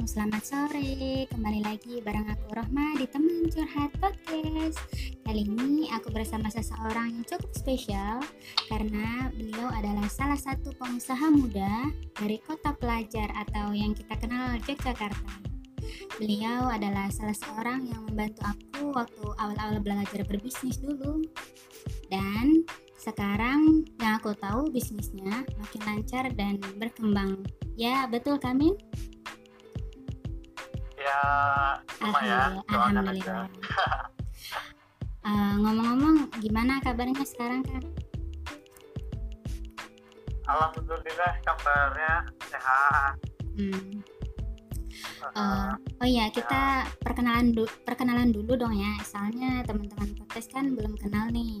selamat sore. Kembali lagi bareng aku Rohma di Teman Curhat Podcast. Kali ini aku bersama seseorang yang cukup spesial karena beliau adalah salah satu pengusaha muda dari kota pelajar atau yang kita kenal Yogyakarta. Beliau adalah salah seorang yang membantu aku waktu awal-awal belajar berbisnis dulu. Dan sekarang yang aku tahu bisnisnya makin lancar dan berkembang. Ya, betul Kamin? Ya cuma ya Alhamdulillah. Eh, ngomong-ngomong, gimana kabarnya sekarang kak? alhamdulillah kabarnya sehat Hmm. Eh, oh iya, kita perkenalan du- perkenalan dulu dong ya. Soalnya teman-teman podcast kan belum kenal nih.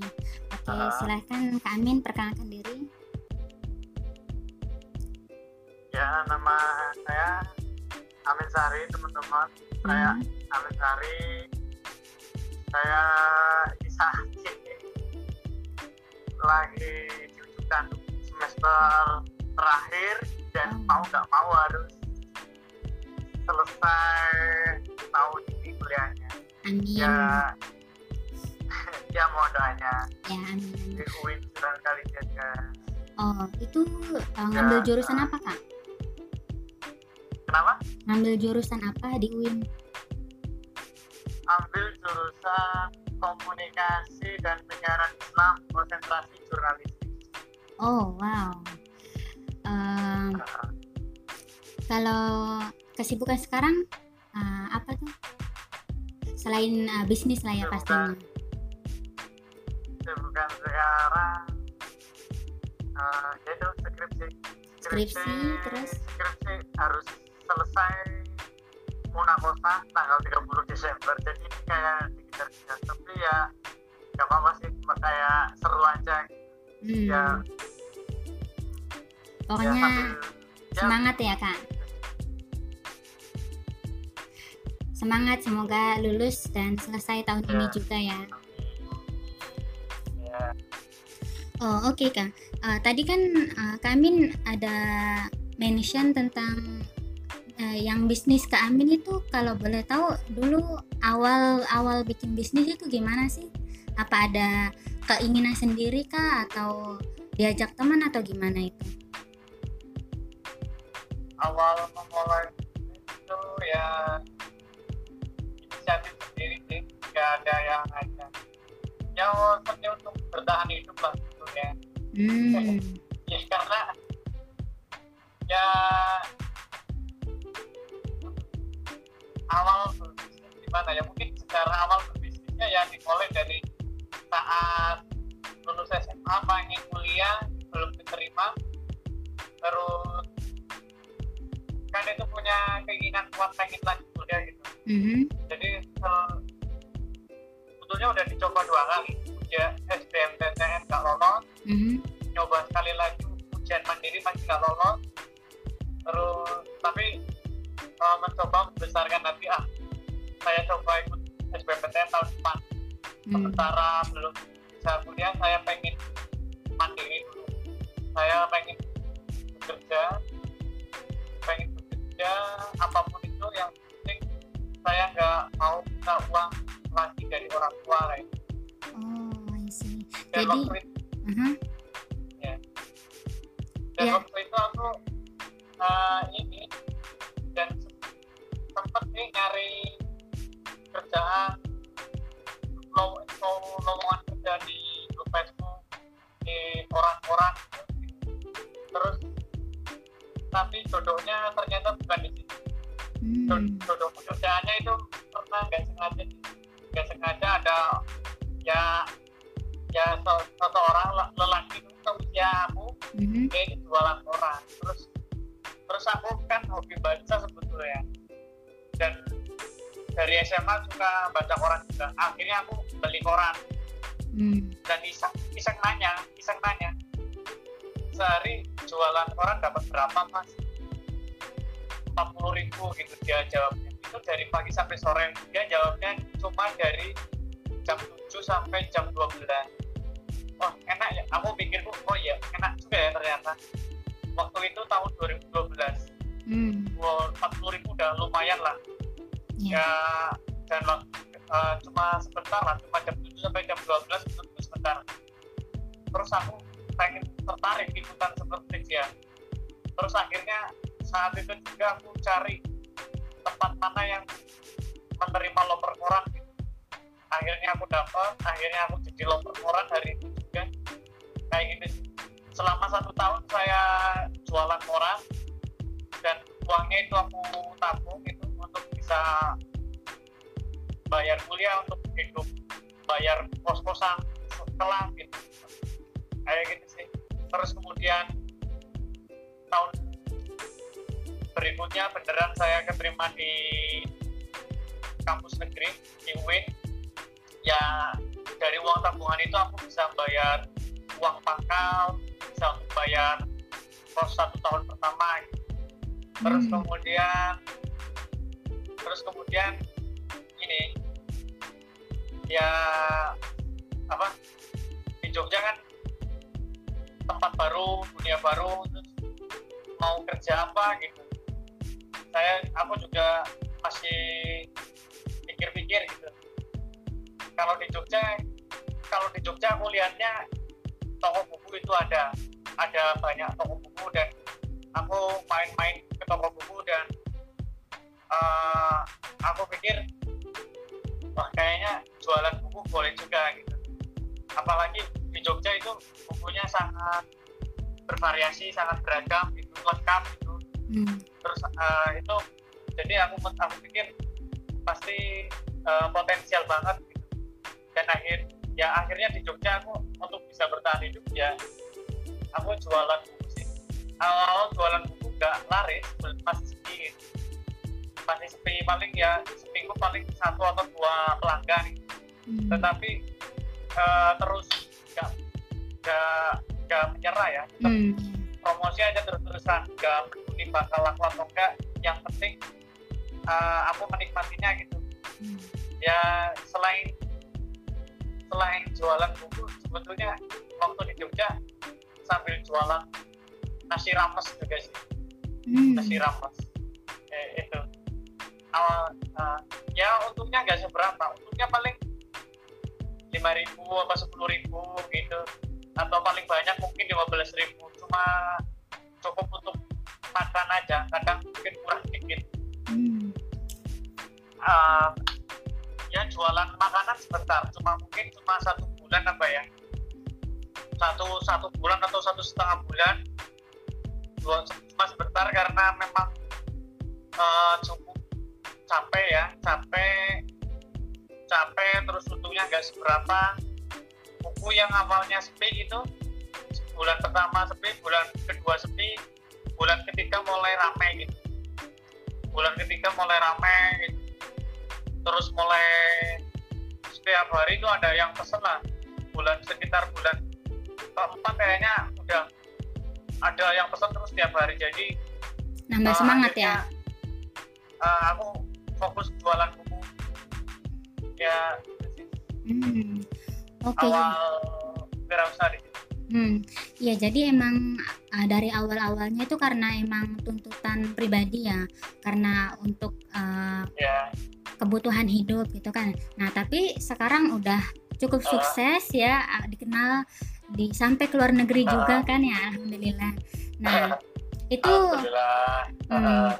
Oke, Ah. silahkan Kak Amin perkenalkan diri. ya nama saya Amin Sari teman-teman saya Hmm. Amin Sari saya bisa lagi di ujukan semester terakhir dan Oh. mau nggak mau harus selesai tahun ini kuliahnya Amin. ya ya mohon doanya Ya, amin. di UIN Sunan Kalijaga Oh, itu eh, ngambil Ya. jurusan apa kak? kenapa Ngambil jurusan apa di UIN? ambil jurusan komunikasi dan penyiaran Islam konsentrasi jurnalistik Oh, wow. Em, Nah, kalau kesibukan sekarang eh, apa tuh? Selain eh, bisnis lah ya Kesibukan. pastinya. bukan sekarang eh, yaitu skripsi Skripsi, terus? skripsi harus selesai munakosa tanggal 30 Desember jadi ini kayak dikejar-kejar tapi ya gak apa-apa sih kayak seru aja Hmm. ya Pokoknya ya sambil ya, semangat ya kak. Semangat semoga lulus dan selesai tahun ini Ya. juga ya. ya Oh oke kak. Eh, tadi kan eh, Kak Amin ada mention tentang eh, yang bisnis Kak Amin itu kalau boleh tahu dulu awal awal bikin bisnis itu gimana sih? Apa ada keinginan sendiri kah atau diajak teman atau gimana itu? awal memulai itu ya inisiatif sendiri sih nggak ada yang ngajak ya seperti untuk bertahan hidup lah sebetulnya Hmm. ya karena ya awal berbisnis. Gimana ya? Mungkin secara awal berbisnisnya ya dimulai dari saat lulus SMA pengen kuliah belum diterima. Terus kan itu punya keinginan kuat pengen lanjut kuliah gitu. Mhm. jadi eh, sebetulnya udah dicoba dua kali. Ya SBMPTN nggak lolos. Mhm. nyoba sekali lagi ujian mandiri masih nggak lolos. Terus tapi eh, mencoba membesarkan nanti ah saya coba ikut SBMPTN tahun depan Hmm. sementara belum bisa kuliah saya pengen mandiri dulu saya pengen bekerja pengen bekerja apa pun itu yang penting saya nggak mau minta uang lagi dari orang tua kayak gitu. Oh, I see. dan Jadi, waktu itu aha. dan Ya. waktu itu aku eh, ini dan nih nyari kerjaan low, low, lowongan kerja di grup Facebook di orang-orang terus tapi jodohnya ternyata bukan di situ Hmm. jodoh pekerjaannya itu pernah nggak sengaja nggak sengaja ada ya ya se- seseorang le- lelaki itu seusia aku Mhm. dia ini jualan koran terus terus aku kan hobi baca sebetulnya dari SMA suka baca koran juga. Akhirnya aku beli koran. Hmm. dan iseng iseng nanya iseng nanya sehari jualan koran dapat berapa mas? 40 ribu gitu dia jawabnya. Itu dari pagi sampai sore. Dia jawabnya cuma dari jam 7 sampai jam 12 oh enak ya. Aku pikir oh iya enak juga ya ternyata. Waktu itu tahun 2012 Hmm. empat puluh ribu udah lumayan lah Iya. ya dan uh, cuma sebentar lah cuma jam 7 sampai jam 12 itu sebentar terus aku pengen tertarik ikutan seperti dia terus akhirnya saat itu juga aku cari tempat mana yang menerima loper koran gitu. akhirnya aku dapat akhirnya aku jadi loper koran hari itu juga kayak gitu selama satu tahun saya jualan koran dan uangnya itu aku tabung itu untuk bisa bayar kuliah untuk hidup bayar kos-kosan setelah gitu kayak gitu sih terus kemudian tahun berikutnya beneran saya keterima di kampus negeri di UIN ya dari uang tabungan itu aku bisa bayar uang pangkal bisa bayar kos satu tahun pertama gitu. terus Hmm. kemudian terus kemudian ini ya apa di Jogja kan tempat baru dunia baru terus mau kerja apa gitu. Saya aku juga masih pikir-pikir gitu. Kalau di Jogja kalau di Jogja aku lihatnya toko buku itu ada ada banyak toko buku dan aku main-main ke toko buku dan eh, aku pikir wah kayaknya jualan buku boleh juga gitu. Apalagi di Jogja itu bukunya sangat bervariasi sangat beragam gitu lengkap gitu. Hmm. terus eh, itu jadi aku aku pikir pasti eh, potensial banget gitu. Dan akhir ya akhirnya di Jogja aku untuk bisa bertahan hidup ya aku jualan buku sih. Awal jualan buku nggak laris masih sepi masih sepi paling ya seminggu paling satu atau dua pelanggan. Hmm. tetapi eh, terus nggak nggak nggak menyerah ya tetap Hmm. promosi aja terus-terusan nggak peduli bakal laku atau enggak yang penting uh, aku menikmatinya gitu Hmm. ya selain selain jualan buku sebetulnya waktu di Jogja sambil jualan nasi rames juga sih Hmm. nasi rames awal uh, ya untungnya nggak seberapa. Untungnya paling lima ribu apa sepuluh ribu gitu. Atau paling banyak mungkin lima belas ribu. Cuma cukup untuk makan aja. Kadang mungkin kurang dikit. Hmm. uh, ya jualan makanan sebentar. Cuma mungkin cuma satu bulan apa ya? Satu satu bulan atau satu setengah bulan. Dua cuma sebentar karena memang uh, cukup capek ya capek capek terus untungnya nggak seberapa buku yang awalnya sepi itu bulan pertama sepi bulan kedua sepi bulan ketiga mulai ramai gitu bulan ketiga mulai ramai gitu. terus mulai setiap hari itu ada yang pesen lah bulan sekitar bulan keempat kayaknya udah ada yang pesen terus setiap hari jadi Nambah uh, semangat ya. akhirnya, uh, aku fokus jualan buku ya Hmm. Oke. awal di situ. Hmm, ya jadi emang uh, dari awal-awalnya itu karena emang tuntutan pribadi ya, karena untuk uh, ya kebutuhan hidup gitu kan. Nah tapi sekarang udah cukup Ah. sukses ya, uh, dikenal di sampai ke luar negeri Ah. juga kan ya, alhamdulillah. Nah itu alhamdulillah Hmm.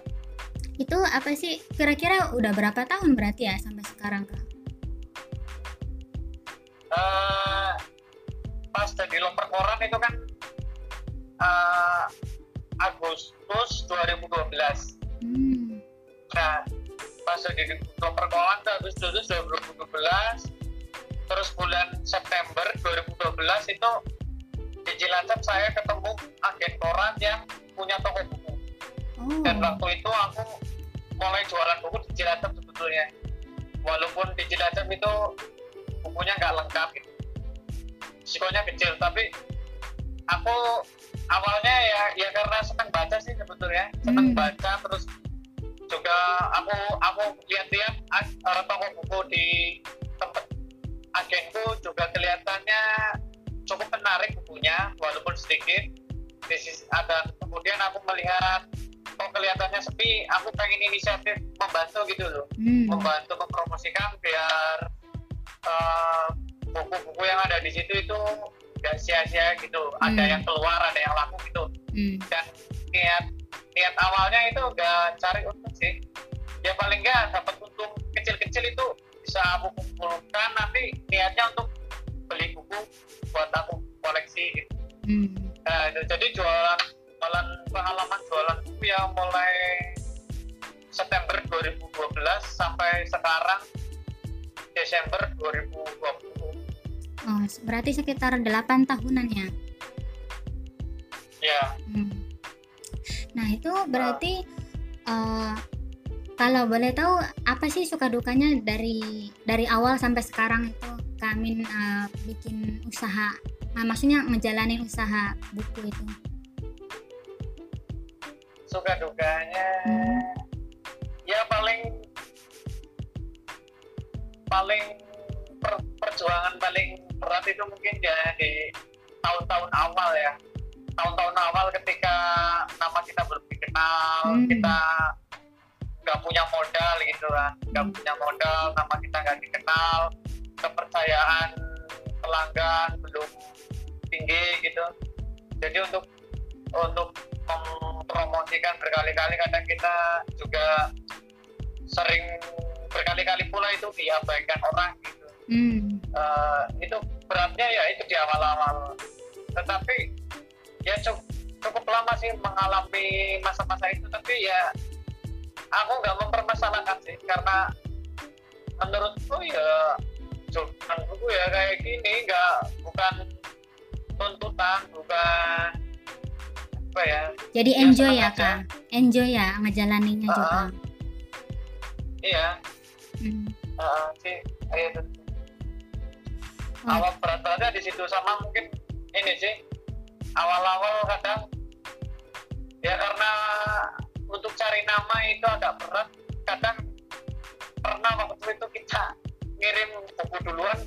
Itu apa sih kira-kira udah berapa tahun berarti ya sampai sekarang kak? uh, pas jadi loper koran itu kan uh, Agustus 2012 Hmm. nah pas jadi loper koran itu Agustus 2012 terus bulan September 2012 itu di Cilacap saya ketemu agen koran yang punya toko buku Oh. dan waktu itu aku mulai jualan buku di Cilacap sebetulnya walaupun di Cilacap itu bukunya nggak lengkap gitu risikonya kecil tapi aku awalnya ya ya karena senang baca sih sebetulnya senang Hmm. baca terus juga aku aku lihat-lihat uh, toko buku di tempat agenku juga kelihatannya cukup menarik bukunya walaupun sedikit di sisi- ada kemudian aku melihat kok kelihatannya sepi aku pengen inisiatif membantu gitu loh Hmm. membantu mempromosikan biar eh, buku-buku yang ada di situ itu nggak sia-sia gitu ada Hmm. yang keluar ada yang laku gitu Hmm. dan niat niat awalnya itu nggak cari untung sih ya paling nggak dapat untung kecil-kecil itu bisa aku kumpulkan nanti niatnya untuk beli buku buat aku koleksi gitu. Hmm. Nah, itu jadi jualan jualan pengalaman jualan buku ya mulai September 2012 sampai sekarang Desember 2020 Oh, berarti sekitar 8 tahunan ya. ya Hmm. Nah, itu berarti eh, kalau boleh tahu apa sih suka dukanya dari dari awal sampai sekarang itu Kamin eh, bikin usaha, nah, maksudnya ngejalanin usaha buku itu. Suka dukanya ya paling paling per- perjuangan paling berat itu mungkin ya di tahun-tahun awal ya tahun-tahun awal ketika nama kita belum dikenal Hmm. kita nggak punya modal gitu kan nggak Hmm. punya modal nama kita nggak dikenal kepercayaan pelanggan belum tinggi gitu jadi untuk untuk mempromosikan berkali-kali kadang kita juga sering berkali-kali pula itu diabaikan orang gitu Hmm. Eh, itu beratnya ya itu di awal-awal tetapi ya cukup, cukup lama sih mengalami masa-masa itu tapi ya aku nggak mempermasalahkan sih karena menurutku ya jualan buku ya kayak gini nggak bukan tuntutan bukan apa ya Jadi Ya, enjoy ya, aja. Kak. Enjoy ya ngejalaninnya Ah, juga. iya Hmm. eh, sih tuh. Oh. awal berat-beratnya di situ sama mungkin ini sih awal-awal kadang ya karena untuk cari nama itu agak berat kadang pernah waktu itu kita ngirim buku duluan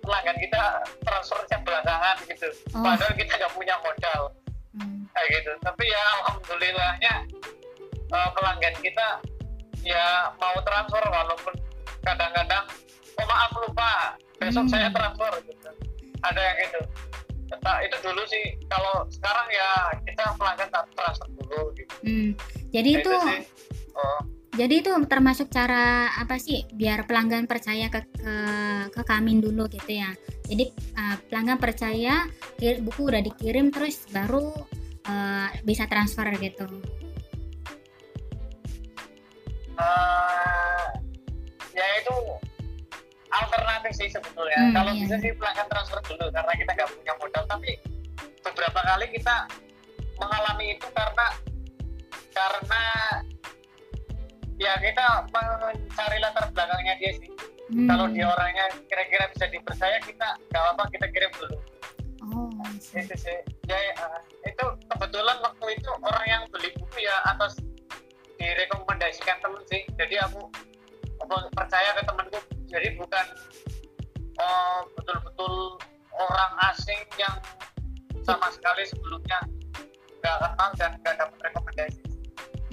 pelanggan kita transfernya belakangan gitu Oh. padahal kita nggak punya modal. Kayak gitu tapi ya alhamdulillahnya eh, pelanggan kita ya mau transfer walaupun kadang-kadang oh maaf lupa besok Hmm. saya transfer gitu ada yang itu Nah, itu dulu sih kalau sekarang ya kita pelanggan tak transfer dulu gitu Hmm. Jadi Kayak itu sih. oh jadi itu termasuk cara apa sih biar pelanggan percaya ke ke, ke Kamin dulu gitu ya. Jadi uh, pelanggan percaya buku udah dikirim terus baru uh, bisa transfer gitu. Eh, ya itu alternatif sih sebetulnya. Hmm, Kalau iya. bisa sih pelanggan transfer dulu karena kita nggak punya modal. Tapi beberapa kali kita mengalami itu karena karena ya kita mencari latar belakangnya dia sih. Hmm. Kalau dia orangnya kira-kira bisa dipercaya kita nggak apa-apa kita kirim dulu. Oh. Itu sih. Ya eh, itu kebetulan waktu itu orang yang beli buku ya atas direkomendasikan temen sih. Jadi aku aku percaya ke temenku. Jadi bukan eh, betul-betul orang asing yang sama sekali sebelumnya nggak kenal dan nggak dapat rekomendasi.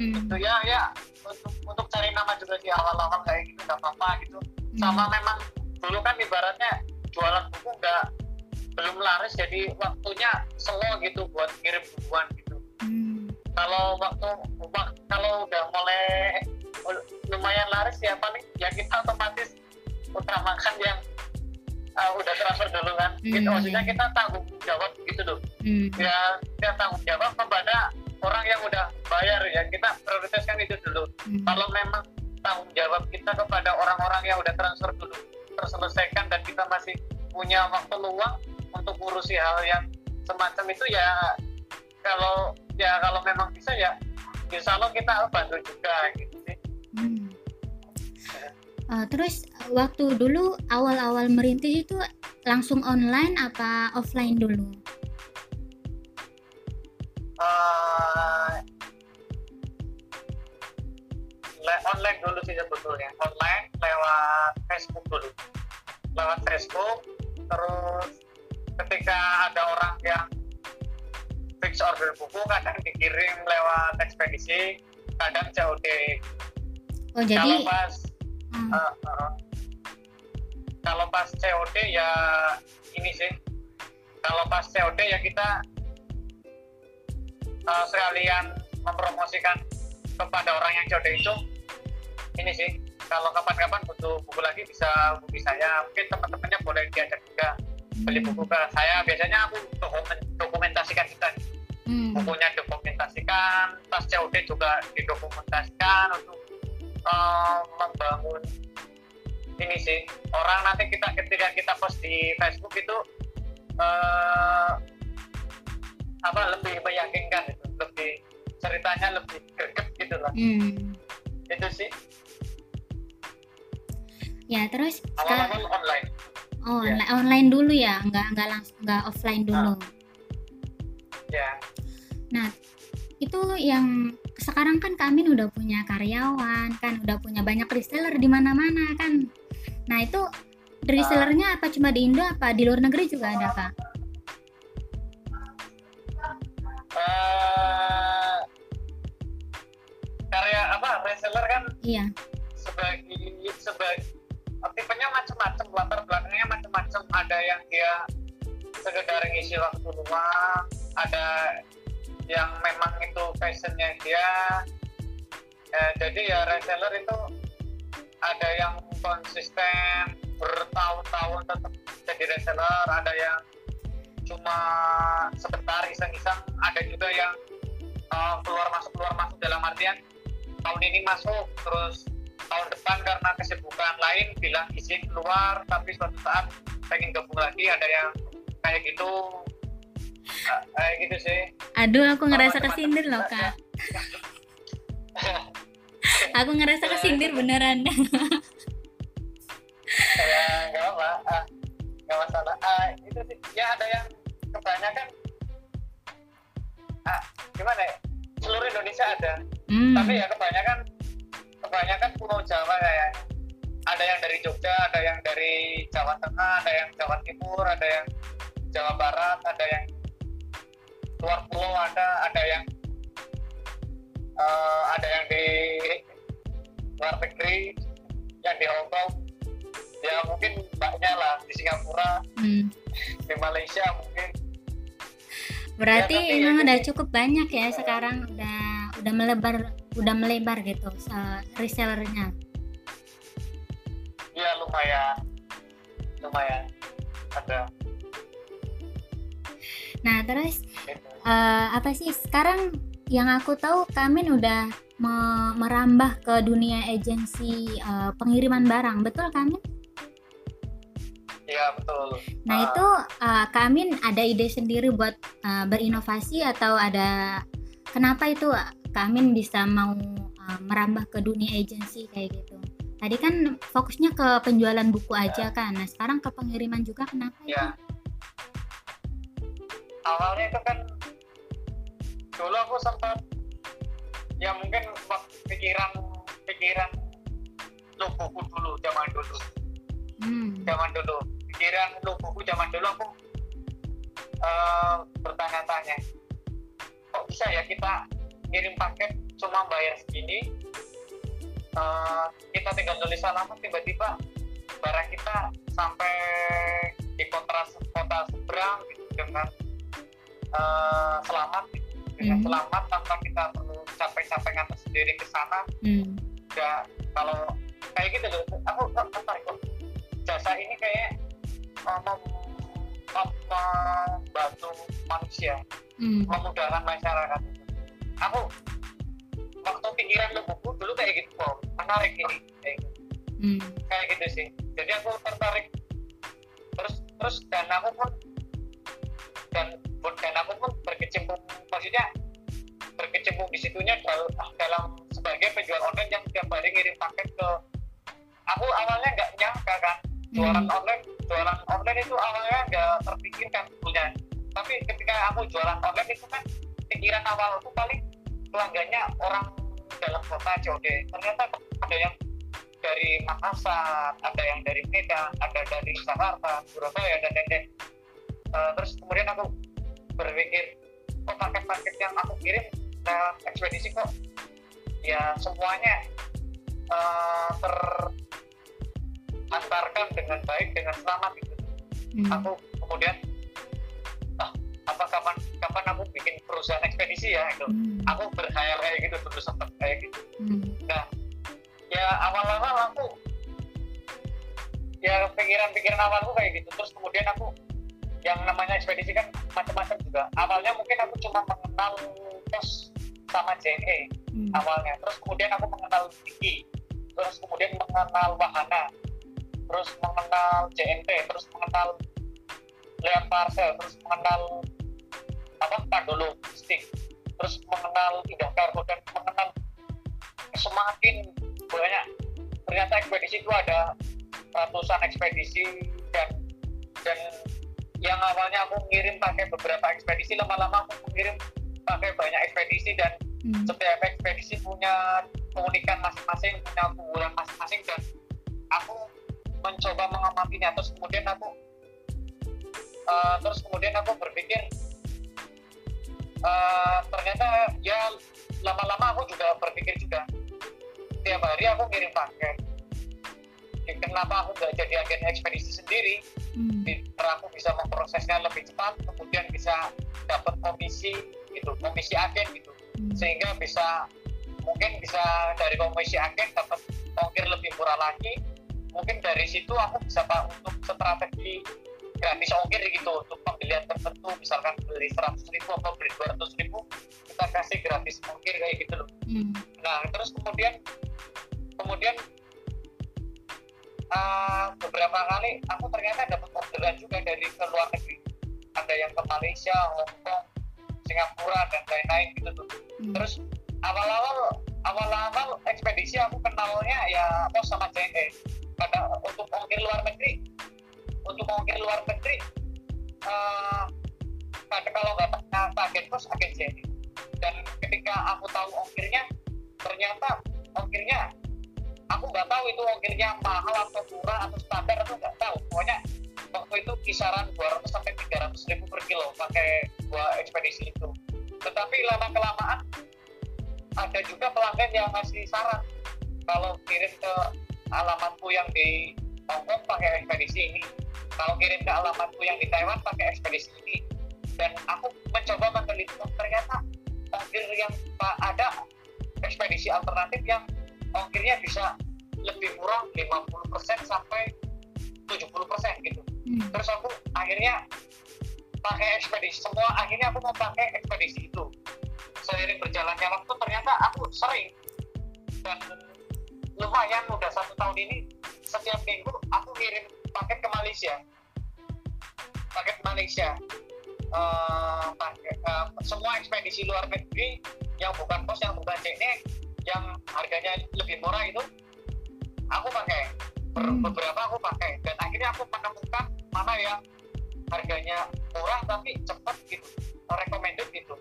Hmm. Itu ya ya untuk untuk cari nama juga sih awal-awal kayak gitu nggak apa-apa gitu. Hmm. Sama memang dulu kan ibaratnya jualan buku nggak belum laris jadi waktunya slow gitu buat kirim bukuan gitu Hmm. kalau waktu wak- kalau udah mulai lumayan laris ya paling ya kita otomatis utamakan yang uh, udah transfer dulu kan gitu, Hmm, maksudnya iya. kita tanggung jawab gitu loh Hmm. ya kita tanggung jawab kepada orang yang udah bayar ya kita prioritaskan itu dulu Hmm. kalau memang tanggung jawab kita kepada orang-orang yang udah transfer dulu terselesaikan dan kita masih punya waktu luang untuk ngurusi hal yang semacam itu ya kalau ya kalau memang bisa ya insya Allah kita bantu juga gitu sih Hmm. Uh, terus waktu dulu awal-awal merintis itu langsung online apa offline dulu? Le- online dulu sih sebetulnya online lewat Facebook dulu lewat Facebook terus ketika ada orang yang fix order buku kadang dikirim lewat ekspedisi kadang COD oh jadi kalau pas hmm, uh, uh, kalau pas COD ya ini sih. Kalau pas COD ya kita uh, sekalian mempromosikan kepada orang yang COD itu. Ini sih kalau kapan-kapan butuh buku lagi bisa hubungi saya. Mungkin teman-temannya boleh diajak juga beli buku ke saya. Biasanya aku dokumen- dokumentasikan kita hmm, bukunya dokumentasikan pas COD juga didokumentasikan untuk eh, membangun ini sih. Orang nanti kita ketika kita post di Facebook itu eh, apa lebih meyakinkan gitu. Lebih ceritanya lebih greget gitu lah. Hmm. itu sih. Ya terus sekarang online oh ya. online, online dulu ya nggak nggak langsung nggak offline dulu ya Nah, itu yang sekarang kan kami udah punya karyawan, kan udah punya banyak reseller di mana-mana kan. Nah, itu resellernya apa cuma di Indo apa di luar negeri juga ada, Kak? Eh, karya apa reseller kan Iya. sebagai sebagai tipenya macam-macam latar belakangnya macam-macam ada yang dia sekedar ngisi waktu luang ada yang memang itu passionnya dia. Eh, jadi ya reseller itu ada yang konsisten bertahun-tahun tetap jadi reseller ada yang cuma sebentar iseng-iseng ada juga yang uh, keluar masuk keluar masuk dalam artian tahun ini masuk terus tahun depan karena kesibukan lain bilang izin keluar tapi suatu saat pengen gabung lagi ada yang kayak gitu. Uh, kayak gitu sih. Aduh, aku ngerasa kesindir loh, Kak. Aku ngerasa kesindir beneran. ya nggak apa ah, nggak masalah. Ah, itu sih. Ya ada yang kebanyakan ah, gimana ya? Seluruh Indonesia ada. Hmm. tapi ya kebanyakan kebanyakan pulau Jawa kayak ada yang dari Jogja ada yang dari Jawa Tengah ada yang Jawa Timur ada yang Jawa Barat ada yang luar pulau ada ada yang eh, ada yang di luar negeri yang di Hong Kong ya mungkin banyak lah di Singapura Hmm. di Malaysia mungkin Berarti Ya, tapi emang itu udah cukup banyak ya sekarang udah udah melebar udah melebar gitu se- resellernya. ya lumayan lumayan ada Nah, terus gitu. eh, apa sih sekarang yang aku tahu Kamin udah me- merambah ke dunia agensi eh, pengiriman barang, betul Kamin? ya betul Nah, Ah. itu eh, Kamin ada ide sendiri buat eh, berinovasi atau ada kenapa itu eh, Kamin bisa mau eh, merambah ke dunia agensi kayak gitu? Tadi kan fokusnya ke penjualan buku aja kan. Nah, sekarang ke pengiriman juga kenapa? itu? ya awalnya itu kan dulu aku sempat ya mungkin pikiran pikiran lu buku dulu zaman dulu Hmm. zaman dulu pikiran lu buku zaman dulu aku eh, bertanya-tanya kok bisa ya kita ngirim paket cuma bayar segini eh, kita tinggal tulis alamat tiba-tiba barang kita sampai di kota kota seberang gitu, dengan eh, selamat gitu. dengan Mhm. selamat tanpa kita perlu capek-capek ngantar sendiri ke sana Hmm. ya kalau kayak gitu loh aku tertarik kok jasa ini kayak uh, mem- mem- membantu manusia Hmm. memudahkan masyarakat aku waktu pikiran lu buku dulu kayak gitu kok menarik ini kayak gitu, Hmm. kayak gitu sih. Jadi aku tertarik. Terus terus dan aku pun dan dan aku pun berkecimpung maksudnya berkecimpung di situnya dalam, dalam sebagai penjual online yang tiap hari ngirim paket ke aku awalnya nggak nyangka kan jualan Hmm. online jualan online itu awalnya nggak terpikirkan sebetulnya. Tapi ketika aku jualan online itu kan pikiran awal aku paling pelanggannya orang dalam kota COD ternyata ada yang dari Makassar ada yang dari Medan ada dari Jakarta Surabaya dan lain-lain. Eh, terus kemudian aku berpikir kok paket-paket yang aku kirim nah ekspedisi kok? Ya semuanya uh, terantarkan dengan baik dengan selamat gitu. Hmm. aku kemudian apa kapan kapan aku bikin perusahaan ekspedisi ya itu hmm. aku berkhayal kayak gitu terus sempat kayak gitu. Hmm. nah ya awal-awal aku ya pikiran-pikiran awalku kayak gitu. Terus kemudian aku yang namanya ekspedisi kan macam-macam juga. Awalnya mungkin aku cuma mengenal pos sama JNE hmm. awalnya. Terus kemudian aku mengenal Diki terus kemudian mengenal Wahana. Terus mengenal JNT terus mengenal Leon Parcel. Terus mengenal apa Pandolo Stick. Terus mengenal Indah Cargo dan mengenal semakin banyak. Ternyata ekspedisi itu ada ratusan ekspedisi dan dan yang awalnya aku ngirim pakai beberapa ekspedisi lama-lama aku mengirim pakai banyak ekspedisi dan hmm. setiap ekspedisi punya keunikan masing-masing punya keunggulan masing-masing dan aku mencoba mengamatinya. Terus kemudian aku uh, terus kemudian aku berpikir uh, ternyata ya lama-lama aku juga berpikir juga tiap hari aku ngirim pakai kenapa aku nggak jadi agen ekspedisi sendiri hmm. aku bisa memprosesnya lebih cepat kemudian bisa dapat komisi gitu komisi agen gitu hmm. sehingga bisa mungkin bisa dari komisi agen dapat ongkir lebih murah lagi mungkin dari situ aku bisa pak untuk strategi gratis ongkir gitu. Untuk pembelian tertentu misalkan beli seratus ribu atau beli dua ratus ribu kita kasih gratis ongkir kayak gitu loh. Hmm. nah terus kemudian kemudian uh, beberapa kali aku ternyata dapat orderan juga dari ke luar negeri. Ada yang ke Malaysia, Hong Kong, Singapura dan lain-lain gitu tuh. Hmm. terus awal-awal awal-awal ekspedisi aku kenalnya ya pos sama JNE karena untuk ongkir luar negeri untuk ongkir luar negeri uh, kalau nggak agen pos agen JNE dan ketika aku tahu ongkirnya ternyata ongkirnya aku nggak tahu itu ongkirnya mahal atau murah atau standar atau nggak tahu. Pokoknya waktu itu kisaran 200 sampai 300 ribu per kilo pakai dua ekspedisi itu. Tetapi lama kelamaan ada juga pelanggan yang ngasih saran kalau kirim ke alamatku yang di Hongkong pakai ekspedisi ini. Kalau kirim ke alamatku yang di Taiwan pakai ekspedisi ini. Dan aku mencoba meneliti ternyata ongkir yang ada ekspedisi alternatif yang ongkirnya bisa lebih murah 50% sampai 70% gitu. Hmm. terus aku akhirnya pakai ekspedisi. Semua akhirnya aku mau pakai ekspedisi itu. Seiring berjalannya waktu ternyata aku sering dan lumayan udah satu tahun ini setiap minggu aku kirim paket ke Malaysia. Paket Malaysia. Uh, paket, uh, semua ekspedisi luar negeri yang bukan pos yang bukan CNE yang harganya lebih murah itu aku pakai. Hmm. beberapa aku pakai. Dan akhirnya aku menemukan mana yang harganya murah tapi cepat gitu recommended gitu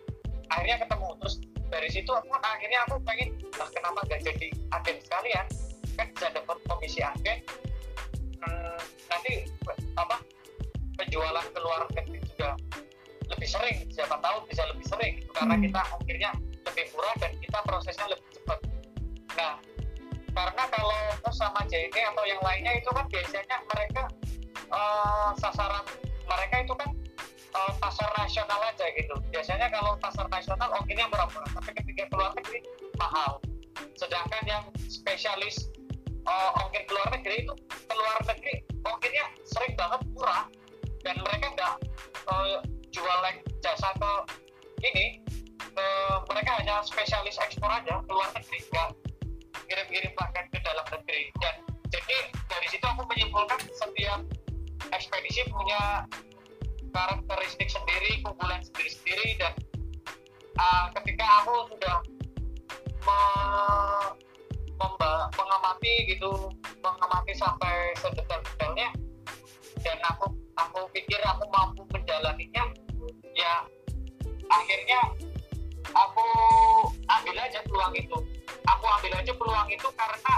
akhirnya ketemu. Terus dari situ aku akhirnya aku pengen nah kenapa gak jadi agen sekalian? Kan bisa dapat komisi agen. Hmm, nanti apa penjualan ke luar negeri juga lebih sering. Siapa tahu bisa lebih sering. Gitu. karena hmm. kita akhirnya lebih murah dan kita prosesnya lebih cepat. Nah karena kalau sama JNE atau yang lainnya itu kan biasanya mereka uh, sasaran mereka itu kan uh, pasar nasional aja gitu. Biasanya kalau pasar nasional ongkirnya murah-murah. Tapi ketika keluar negeri mahal. Sedangkan yang spesialis uh, ongkir keluar negeri itu keluar negeri ongkirnya sering banget murah. Dan mereka nggak uh, jual jasa ke ini uh, mereka hanya spesialis ekspor aja keluar negeri nggak kirim-kirim paket ke dalam negeri. Dan jadi dari situ aku menyimpulkan setiap ekspedisi punya karakteristik sendiri keunggulan sendiri-sendiri dan uh, ketika aku sudah me mengamati gitu mengamati sampai sedetail-detailnya dan aku aku pikir aku mampu menjalaninya ya akhirnya aku ambil aja peluang itu aku ambil aja peluang itu karena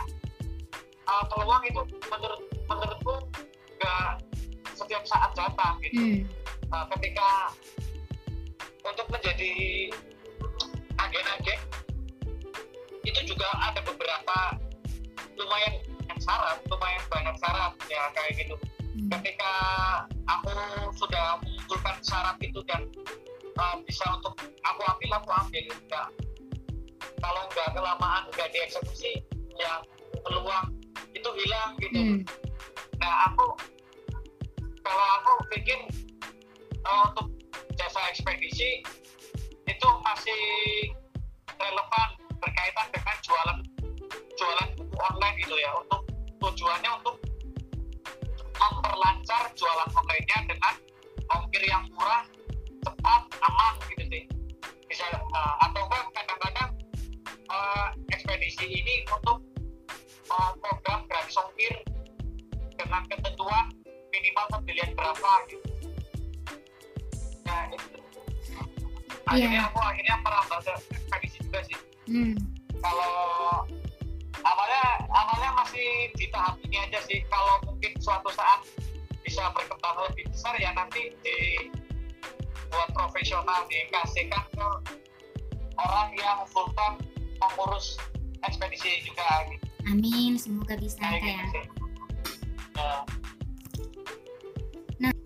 uh, peluang itu menurut menurutku gak setiap saat datang gitu hmm. Uh, ketika untuk menjadi agen-agen itu juga ada beberapa lumayan syarat lumayan banyak syarat ya kayak gitu Hmm. ketika aku sudah mengumpulkan syarat itu dan uh, bisa untuk aku ambil aku ambil enggak kalau nggak kelamaan nggak dieksekusi ya peluang itu hilang gitu Hmm. nah aku kalau aku bikin uh, untuk jasa ekspedisi itu masih relevan berkaitan dengan jualan jualan buku online gitu ya. Untuk tujuannya untuk memperlancar jualan online-nya dengan ongkir yang murah cepat aman gitu sih. Bisa uh, atau enggak kadang-kadang uh, ekspedisi ini untuk uh, program gratis ongkir dengan ketentuan minimal pembelian berapa gitu nah itu akhirnya aku akhirnya merambah ke ekspedisi juga sih. Hmm. kalau awalnya awalnya masih di tahap ini aja sih. Kalau mungkin suatu saat bisa berkembang lebih besar ya nanti di buat profesional dikasihkan ke orang yang full time mengurus ekspedisi juga. Gitu Amin, semoga bisa kayak gitu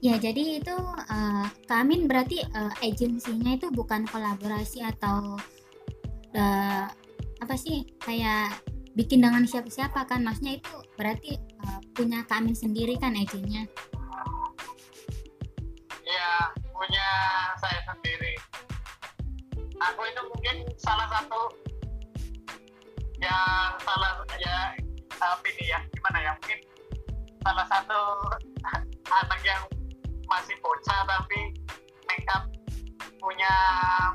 ya jadi itu eh, Kak Amin berarti eh, agensinya itu bukan kolaborasi atau eh, apa sih kayak bikin dengan siapa-siapa kan? Maksudnya itu berarti eh, punya Kak Amin sendiri kan agennya? ya punya saya sendiri aku itu mungkin salah satu yang salah ya apa ini ya gimana ya mungkin salah satu anak yang masih bocah tapi nekat punya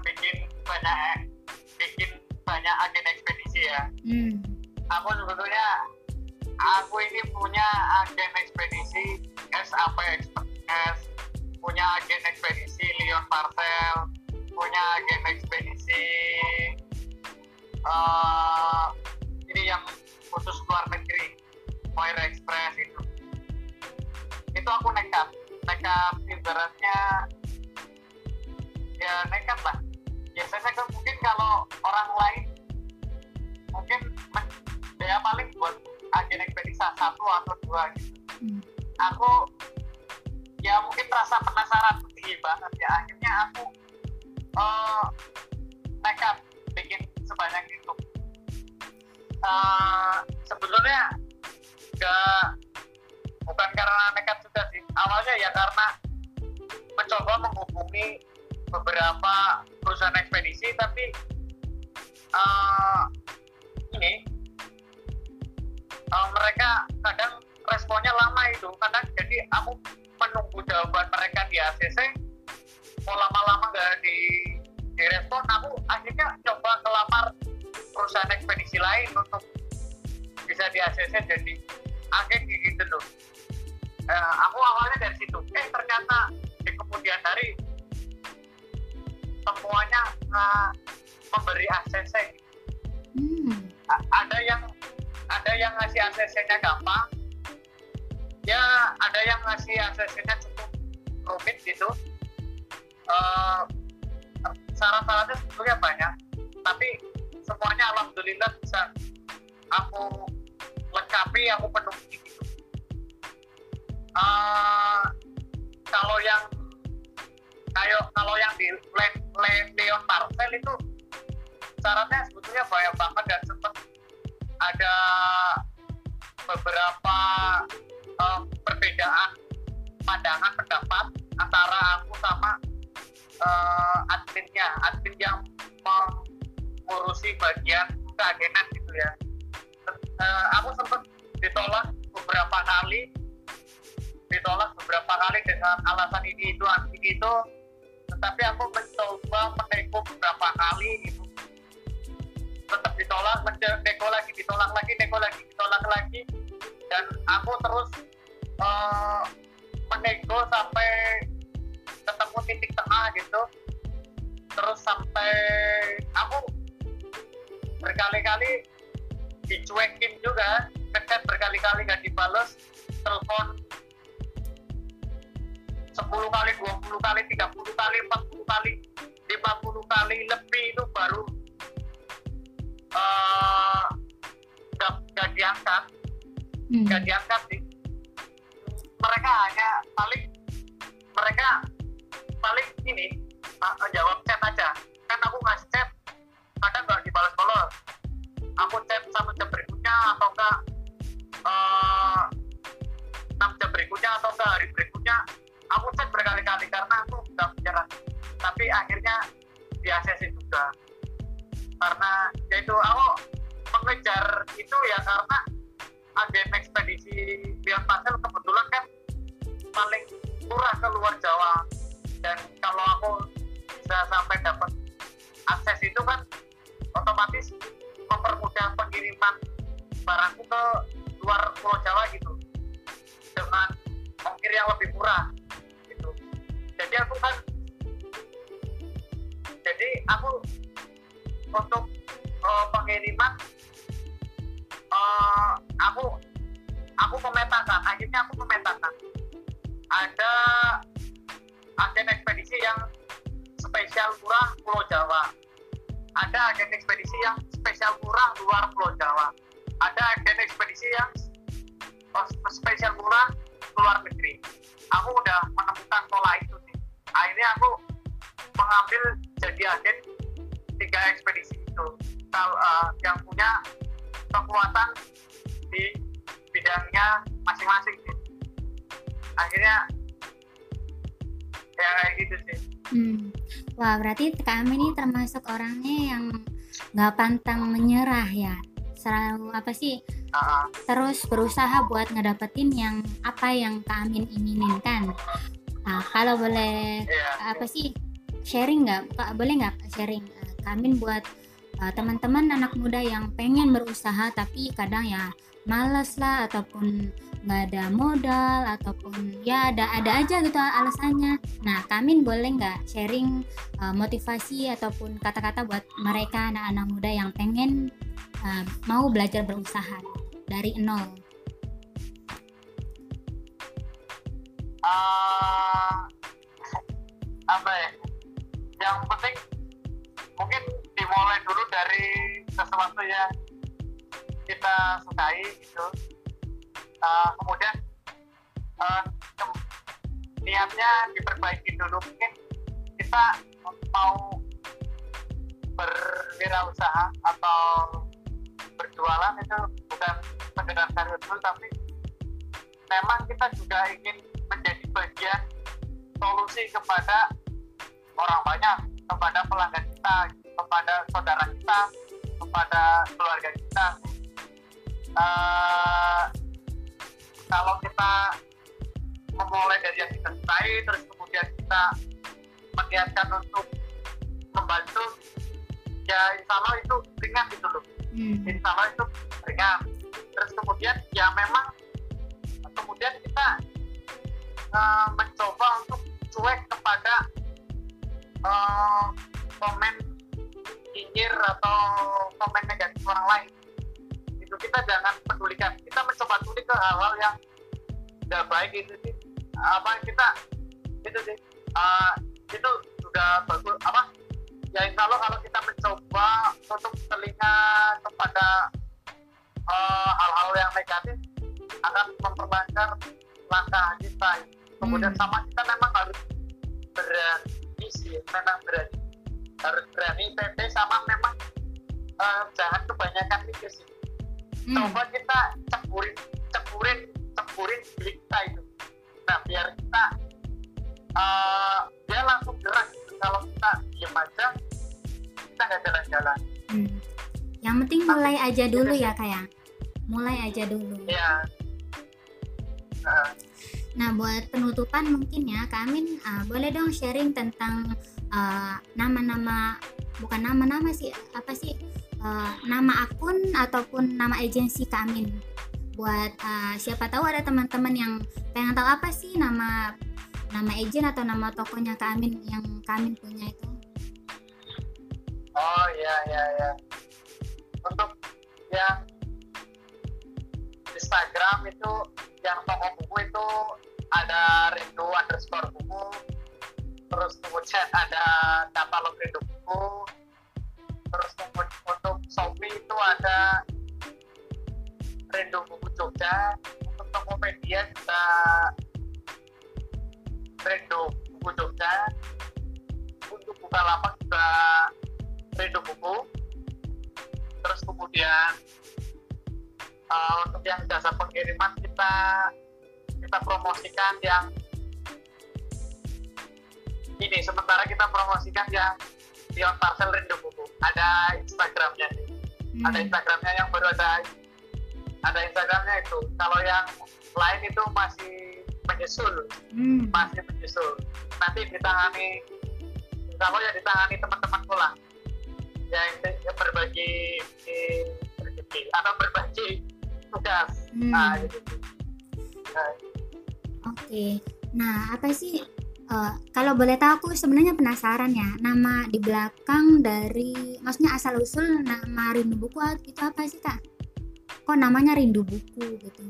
bikin banyak bikin banyak agen ekspedisi ya. Hmm. aku sebetulnya aku ini punya agen ekspedisi SAP Express punya agen ekspedisi Leon Marcel punya agen ekspedisi eh, ini yang khusus luar negeri Fire Express itu. Itu aku nekat nekat ibaratnya ya nekat lah. Biasanya kan mungkin kalau orang lain mungkin ya paling buat agen ekspedisi satu atau dua gitu. Hmm. aku ya mungkin rasa penasaran tinggi banget ya. Akhirnya aku eh, nekat bikin sebanyak itu. Eh, sebetulnya gak bukan karena nekat awalnya ya karena mencoba menghubungi beberapa perusahaan ekspedisi tapi eh, ini eh, mereka kadang responnya lama itu kadang jadi aku menunggu jawaban mereka di ACC mau lama-lama gak di direspon aku akhirnya coba kelamar perusahaan ekspedisi lain untuk bisa di ACC jadi agen gitu loh Eh, aku awalnya dari situ. Eh ternyata di kemudian hari semuanya eh, memberi ACC Hmm. A- ada yang ada yang ngasih ACC-nya gampang. Ya ada yang ngasih ACC-nya cukup rumit gitu. Eh, syarat-syaratnya sebetulnya banyak. Tapi semuanya alhamdulillah bisa aku lengkapi aku penuhi gitu Eh, kalau yang kayak kalau yang di Le- Le- Leon Marcel itu syaratnya sebetulnya banyak banget dan sempat ada beberapa eh, perbedaan pandangan pendapat antara aku sama eh, adminnya. Admin yang mengurusi bagian keagenan gitu ya. Eh, aku sempat ditolak beberapa kali kali dengan alasan ini itu ini itu. Tetapi aku mencoba menego beberapa kali gitu. Tetap ditolak mencoba nego lagi ditolak lagi nego lagi ditolak lagi. Dan aku terus eh, menego sampai ketemu titik tengah gitu. Terus sampai aku berkali-kali dicuekin juga ngechat berkali-kali gak dibales telepon 10 kali 20 kali 30 kali 40 kali 50 50 kali lebih itu baru uh, gak, gak diangkat. Hmm. gak diangkat sih. Mereka hanya paling mereka paling ini uh, jawab chat aja. Kan aku ngasih chat kadang nggak dibalas-balas. Aku chat satu jam berikutnya atau enggak uh, enam jam berikutnya atau enggak hari berikutnya aku chat berkali-kali karena aku nggak menyerah. Tapi akhirnya di ACC juga. Karena yaitu aku mengejar itu ya karena agen ekspedisi Beyond Pastel kebetulan kan paling murah ke luar Jawa. Dan kalau aku bisa sampai dapat akses itu kan otomatis mempermudah pengiriman barangku ke luar Pulau Jawa gitu. Dengan ongkir yang lebih murah jadi aku kan jadi aku untuk uh, pengiriman uh, aku aku memetakan akhirnya aku memetakan ada agen ekspedisi yang spesial murah Pulau Jawa. Ada agen ekspedisi yang spesial murah luar Pulau Jawa. Ada agen ekspedisi yang spesial murah luar negeri. Aku udah menemukan pola itu akhirnya aku mengambil jadi agen tiga ekspedisi itu kalau uh, yang punya kekuatan di bidangnya masing-masing sih. akhirnya ya kayak gitu sih Hmm. Wah, berarti kami ini termasuk orangnya yang nggak pantang menyerah ya. Selalu apa sih? Terus berusaha buat ngedapetin yang apa yang Kak Amin inginkan. Nah, kalau boleh ya apa sih sharing nggak? Kak, boleh nggak sharing? Eh, Kak Amin buat eh, teman-teman anak muda yang pengen berusaha tapi kadang ya males lah ataupun nggak ada modal ataupun ya ada ada aja gitu alasannya. Nah, Kamin boleh nggak sharing uh, motivasi ataupun kata-kata buat mereka anak-anak muda yang pengen uh, mau belajar berusaha dari nol? Uh, apa ya? Yang penting mungkin dimulai dulu dari sesuatu yang kita sukai gitu. Uh, kemudian uh, niatnya diperbaiki dulu. Mungkin kita mau berwirausaha atau berjualan itu bukan sekedar karir dulu tapi memang kita juga ingin menjadi bagian solusi kepada orang banyak, kepada pelanggan kita, kepada saudara kita, kepada keluarga kita. Eh, kalau kita memulai dari yang kita sukai, terus kemudian kita meniatkan untuk membantu, ya insya Allah itu ringan gitu loh Hmm. insya Allah itu ringan terus kemudian ya memang kemudian kita eh, mencoba untuk cuek kepada eh, komen nyinyir atau komen negatif orang lain. Itu kita jangan pedulikan. Kita mencoba tuli ke hal-hal yang tidak baik itu sih. Apa kita itu sih. Eh, itu sudah bagus. Apa? Ya insya Allah kalau kita mencoba untuk telinga kepada hal-hal yang negatif akan memperlancar langkah kita kemudian Hmm. sama kita memang harus berani sih memang berani harus berani pede sama memang eh, jangan kebanyakan mikir sih Hmm. coba kita ceburin ceburin ceburin diri kita itu nah biar kita eh, dia langsung gerak gitu. kalau kita diem aja kita nggak jalan-jalan Hmm. Yang penting mulai aja dulu ya kayak. Mulai aja dulu. ya Eh, Nah, buat penutupan mungkin ya, Kak Amin uh, boleh dong sharing tentang uh, nama-nama bukan nama-nama sih, apa sih? uh, nama akun ataupun nama agensi Kak Amin. Buat uh, siapa tahu ada teman-teman yang pengen tahu apa sih nama nama agen atau nama tokonya Kak Amin yang Kak Amin punya itu. oh ya ya ya untuk yang Instagram itu yang toko buku itu ada rindu underscore buku. Terus kemudian ada katalog rindu buku. Terus kemudian untuk Shopee itu ada rindu buku Jogja. Untuk Tokopedia juga rindu buku Jogja. Untuk Bukalapak juga rindu buku. Terus kemudian uh, untuk yang jasa pengiriman kita kita promosikan yang ini sementara kita promosikan yang Beyond Parcel Rindu Buku. Ada Instagramnya hmm. ada Instagramnya yang baru ada ada Instagramnya itu. Kalau yang lain itu masih menyusul. Hmm. masih menyusul. Nanti ditangani kalau ya ditangani teman-teman pulang yang, yang berbagi rezeki atau berbagi tugas hmm. nah gitu nah. oke okay. nah apa sih Uh, kalau boleh tahu aku sebenarnya penasaran ya nama di belakang dari maksudnya asal usul nama rindu buku itu apa sih kak? Kok namanya rindu buku gitu?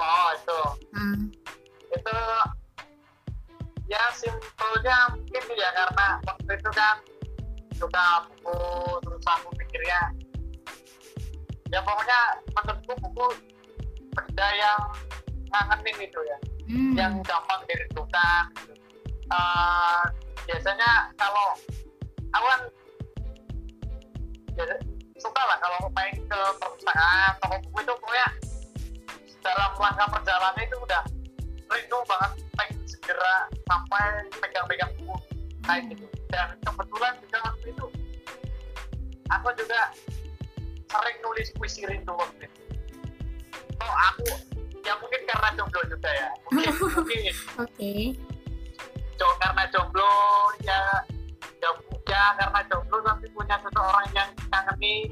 Oh itu, hmm. itu ya simpelnya mungkin ya karena waktu itu kan suka buku terus aku pikirnya ya pokoknya menurutku buku benda yang ngangenin itu ya hmm. yang gampang dirindukan gitu. uh, biasanya kalau awan ya, suka lah kalau main ke perpustakaan toko buku itu pokoknya dalam langkah perjalanan itu udah rindu banget pengen segera sampai pegang-pegang buku kayak hmm. gitu dan kebetulan juga waktu itu aku juga sering nulis puisi rindu waktu itu. So aku ya mungkin karena jomblo juga ya. Mungkin mungkin. Oke. Okay. karena jomblo ya ya karena jomblo tapi punya seseorang yang kangeni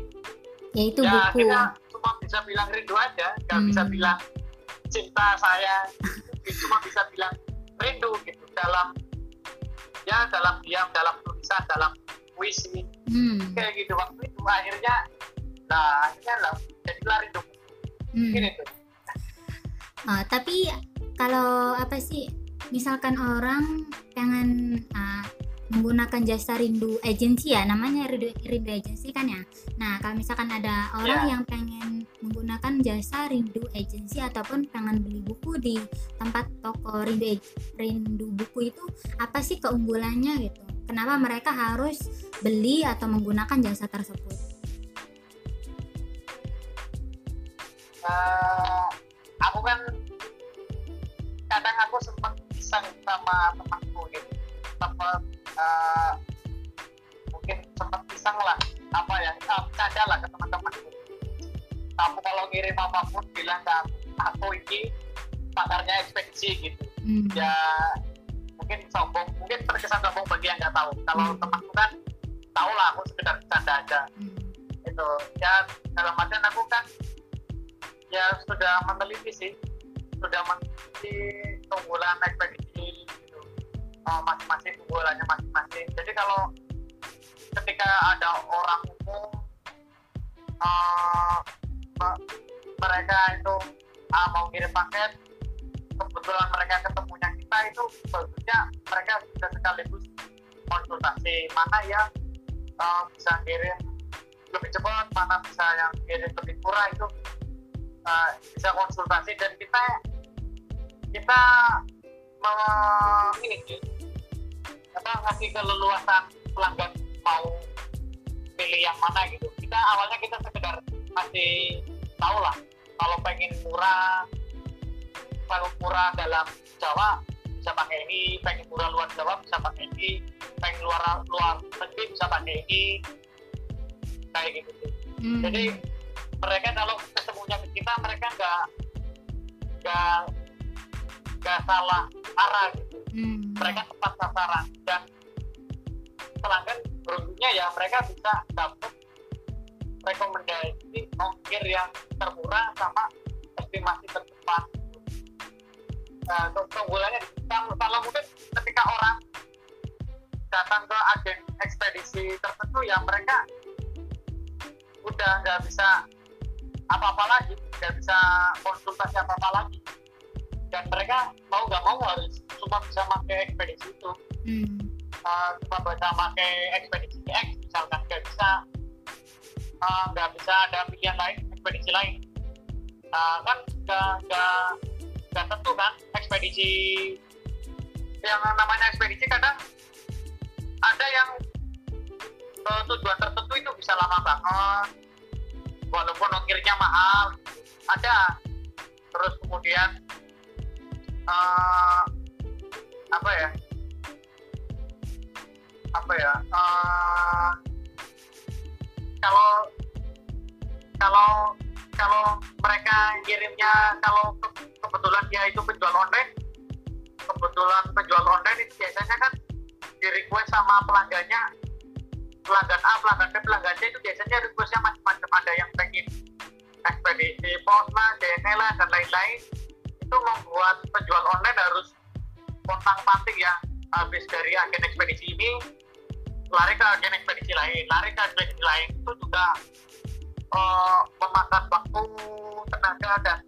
yaitu ya, buku. kita cuma bisa bilang rindu aja. Nggak hmm. bisa bilang cinta saya. Cuma bisa bilang rindu gitu dalam ya dalam diam dalam tulisan dalam puisi. Hmm. kayak gitu waktu itu. Akhirnya nah akhirnya lah jadilah rindu hmm. Gini tuh. Uh, tapi kalau apa sih misalkan orang pengen uh, menggunakan jasa rindu agensi ya namanya rindu, rindu agensi kan ya. Nah kalau misalkan ada orang yeah. yang pengen menggunakan jasa rindu agensi ataupun pengen beli buku di tempat toko rindu rindu buku itu apa sih keunggulannya gitu? Kenapa mereka harus beli atau menggunakan jasa tersebut uh, aku kan kadang aku sempat pisang sama temanku gitu sempat uh, mungkin sempat pisang lah apa ya uh, bercanda lah ke teman-temanku kamu kalau ngirim apa pun bilang ke aku aku ini pakarnya ekspedisi gitu hmm. ya mungkin sombong mungkin terkesan sombong bagi yang nggak tahu kalau hmm. temanku kan tahu lah aku sekedar bercanda aja hmm. itu ya dalam artian aku kan ya sudah meneliti sih. Sudah meneliti keunggulan ekspedisi gitu. Masing-masing keunggulannya masing-masing. Jadi kalau ketika ada orang umum uh, mereka itu uh, mau kirim paket kebetulan mereka ketemunya kita itu bagusnya mereka bisa sekaligus konsultasi mana yang uh, bisa kirim lebih cepat mana bisa yang kirim lebih murah itu uh, bisa konsultasi dan kita kita mau ini apa ngasih keleluasan pelanggan mau pilih yang mana gitu. Kita awalnya kita sekedar masih tahu lah kalau pengen murah kalau murah dalam Jawa bisa pakai ini pengen murah luar Jawa bisa pakai ini pengen luar luar negeri bisa pakai ini. Kayak gitu hmm. jadi mereka kalau ketemunya ke kita mereka nggak nggak nggak salah arah gitu. Hmm. mereka tepat sasaran. Dan pelanggan beruntungnya ya mereka bisa dapat rekomendasi ongkir yang termurah sama estimasi tercepat. Nah, keunggulannya kalau mungkin ketika orang datang ke agen ekspedisi tertentu ya mereka udah nggak bisa apa-apa lagi nggak bisa konsultasi apa-apa lagi. Dan mereka mau nggak mau harus cuma bisa pakai ekspedisi itu. Hmm. uh, cuma bisa pakai ekspedisi X misalkan nggak bisa. Uh, nggak bisa ada pilihan lain ekspedisi lain. Uh, kan nggak nggak tentu kan ekspedisi yang namanya ekspedisi kadang ada yang uh, tujuan tertentu itu bisa lama banget walaupun ongkirnya mahal. Ada. Terus kemudian uh, apa ya? Apa ya? Uh, kalau kalau kalau mereka kirimnya kalau ke, kebetulan dia itu penjual online. Kebetulan penjual online itu biasanya kan di request sama pelanggannya pelanggan A, pelanggan B, pelanggan C itu biasanya requestnya macam-macam. Ada yang pengen ekspedisi pos lah, DNA lah dan lain-lain. Itu membuat penjual online harus kontang panting ya habis dari agen ekspedisi ini lari ke agen ekspedisi lain lari ke ekspedisi lain. Itu juga uh, memakan waktu tenaga dan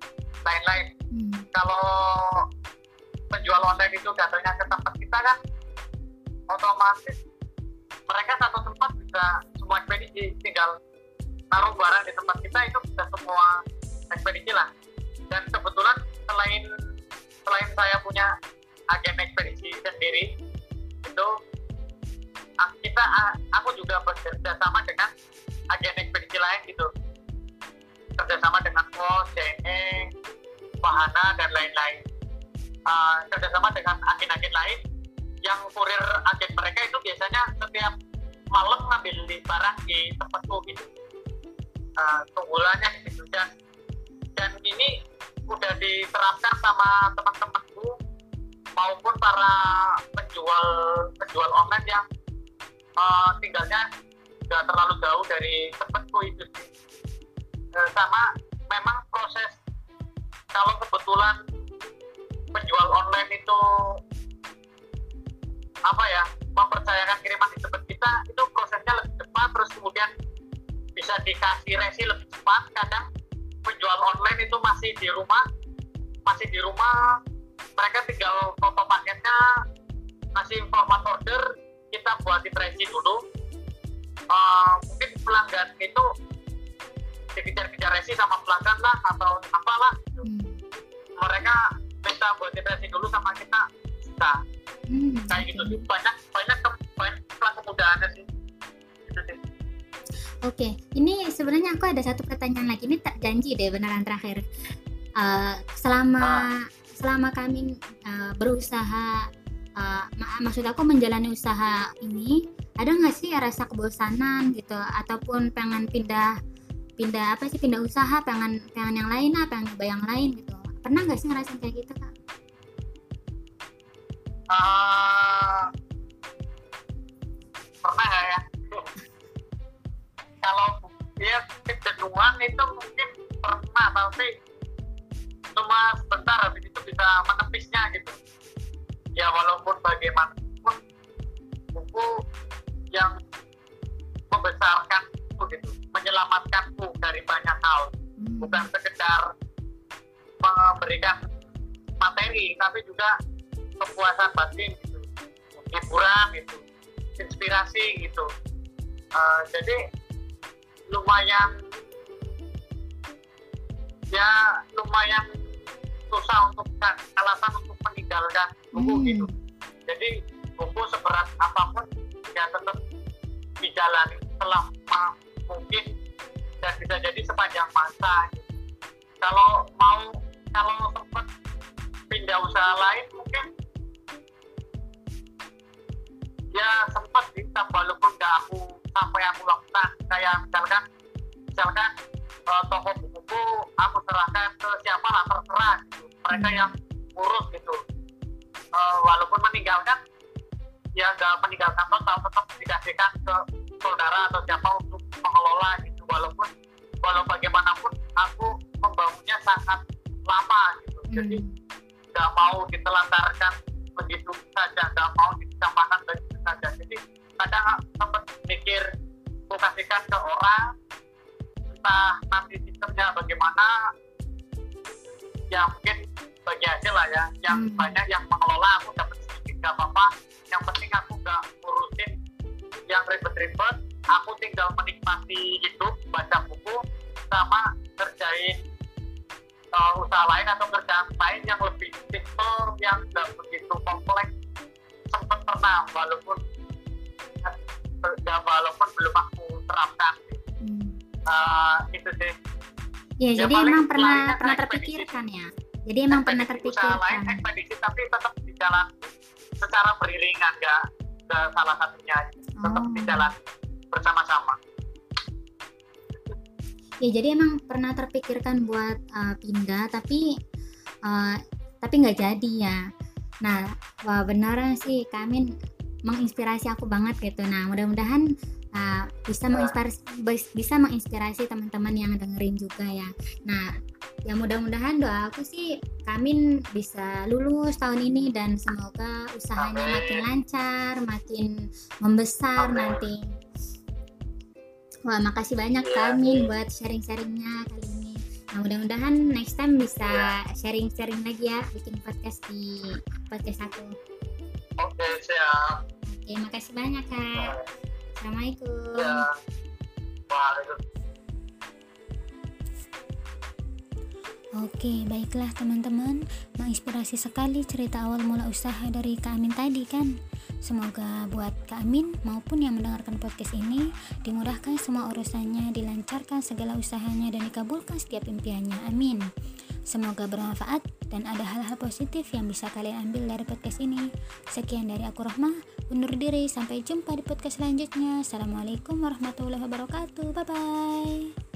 lain-lain. Hmm. kalau penjual online itu datangnya ke tempat kita kan otomatis mereka satu tempat bisa semua ekspedisi tinggal taruh barang di tempat kita itu bisa semua ekspedisi lah. Dan kebetulan selain selain saya punya agen ekspedisi sendiri itu kita aku juga bekerja sama dengan agen ekspedisi lain gitu. Kerjasama dengan pos, JNE, Wahana dan lain-lain. Uh, kerjasama dengan agen-agen lain yang kurir agen mereka itu biasanya setiap malam ngambil barang di tempatku gitu. Uh, keunggulannya gitu dan dan ini udah diterapkan sama teman-temanku maupun para penjual penjual online yang uh, tinggalnya nggak terlalu jauh dari tempatku itu sih. Uh, sama memang proses kalau kebetulan penjual online itu apa ya mempercayakan kiriman di tempat kita itu prosesnya lebih cepat terus kemudian bisa dikasih resi lebih cepat kadang penjual online itu masih di rumah masih di rumah mereka tinggal foto paketnya kasih format order kita buat di tracing dulu uh, mungkin pelanggan itu dikejar-kejar resi sama pelanggan lah atau apalah gitu. mereka minta buat di tracing dulu sama kita kita hmm. Kayak gitu sih banyak banyak banyak sih gitu sih Oke, ini sebenarnya aku ada satu pertanyaan lagi. Ini tak janji deh beneran terakhir. Uh, selama uh. selama kami uh, berusaha, uh, mak maksud aku menjalani usaha ini, ada nggak sih rasa kebosanan gitu, ataupun pengen pindah pindah apa sih pindah usaha, pengen pengen yang lain lah, pengen nyoba yang lain gitu. Pernah nggak sih ngerasain kayak gitu kak? Uh, pernah ya? Kalau dia kejenuhan itu mungkin pernah tapi cuma sebentar habis itu bisa menepisnya gitu. Ya walaupun bagaimanapun buku yang membesarkanku gitu menyelamatkanku dari banyak hal. Hmm. bukan sekedar memberikan materi tapi juga kepuasan batin gitu hiburan gitu inspirasi gitu uh, jadi lumayan ya lumayan susah untuk alasan untuk meninggalkan buku hmm. gitu jadi buku seberat apa pun ya tetap dijalani selama mungkin dan bisa jadi sepanjang masa gitu. kalau mau kalau sempat pindah usaha lain ya sempat sih walaupun nggak aku sampai aku lakukan. Kayak misalkan misalkan uh, toko buku aku serahkan ke siapa lah terserah gitu. mereka yang urus gitu. Uh, walaupun meninggalkan ya nggak meninggalkan total tetap dikasihkan ke saudara atau siapa untuk mengelola gitu. Walaupun walau bagaimanapun aku membangunnya sangat lama gitu. Hmm. jadi nggak mau ditelantarkan begitu saja nggak mau dicampakkan begitu saja jadi kadang sempat mikir aku kasihkan ke orang entah nanti sistemnya bagaimana ya mungkin bagi hasil lah ya yang Hmm. banyak yang mengelola aku dapat sedikit gak apa-apa. Yang penting aku nggak ngurusin yang ribet-ribet aku tinggal menikmati hidup baca buku sama kerjain uh, usaha lain atau kerjaan lain yang lebih simple yang nggak begitu kompleks sempat pernah walaupun ya, walaupun belum aku terapkan Hmm. uh, itu sih Ya, Ya, jadi emang pernah pernah terpikirkan ya. Jadi emang pernah Ekspedisi lain terpikirkan. ekspedisi tapi tetap di jalan secara beriringan nggak nggak salah satunya tetap Oh. di jalan bersama-sama Ya, jadi emang pernah terpikirkan buat uh, pindah tapi uh, tapi nggak jadi ya. Nah, wah beneran sih Kamin menginspirasi aku banget gitu. Nah, mudah-mudahan uh, bisa Ya. menginspirasi bis- bisa menginspirasi teman-teman yang dengerin juga ya. Nah, ya mudah-mudahan doa aku sih Kamin bisa lulus tahun ini dan semoga usahanya Amin. makin lancar, makin membesar Amin. nanti. Wah, makasih banyak Iya. Kamin buat sharing-sharingnya kali ini. Nah, mudah-mudahan next time bisa sharing-sharing lagi ya, bikin podcast di podcast aku. oke siap Oke, makasih banyak kak. Assalamualaikum. ya Waalaikumsalam. Oke, baiklah teman-teman. Menginspirasi sekali cerita awal mula usaha dari Kak Amin tadi kan. Semoga buat Kak Amin maupun yang mendengarkan podcast ini dimudahkan semua urusannya, dilancarkan segala usahanya dan dikabulkan setiap impiannya. Amin. Semoga bermanfaat dan ada hal-hal positif yang bisa kalian ambil dari podcast ini. Sekian dari aku Rahma, undur diri sampai jumpa di podcast selanjutnya. Assalamualaikum warahmatullahi wabarakatuh. Bye bye.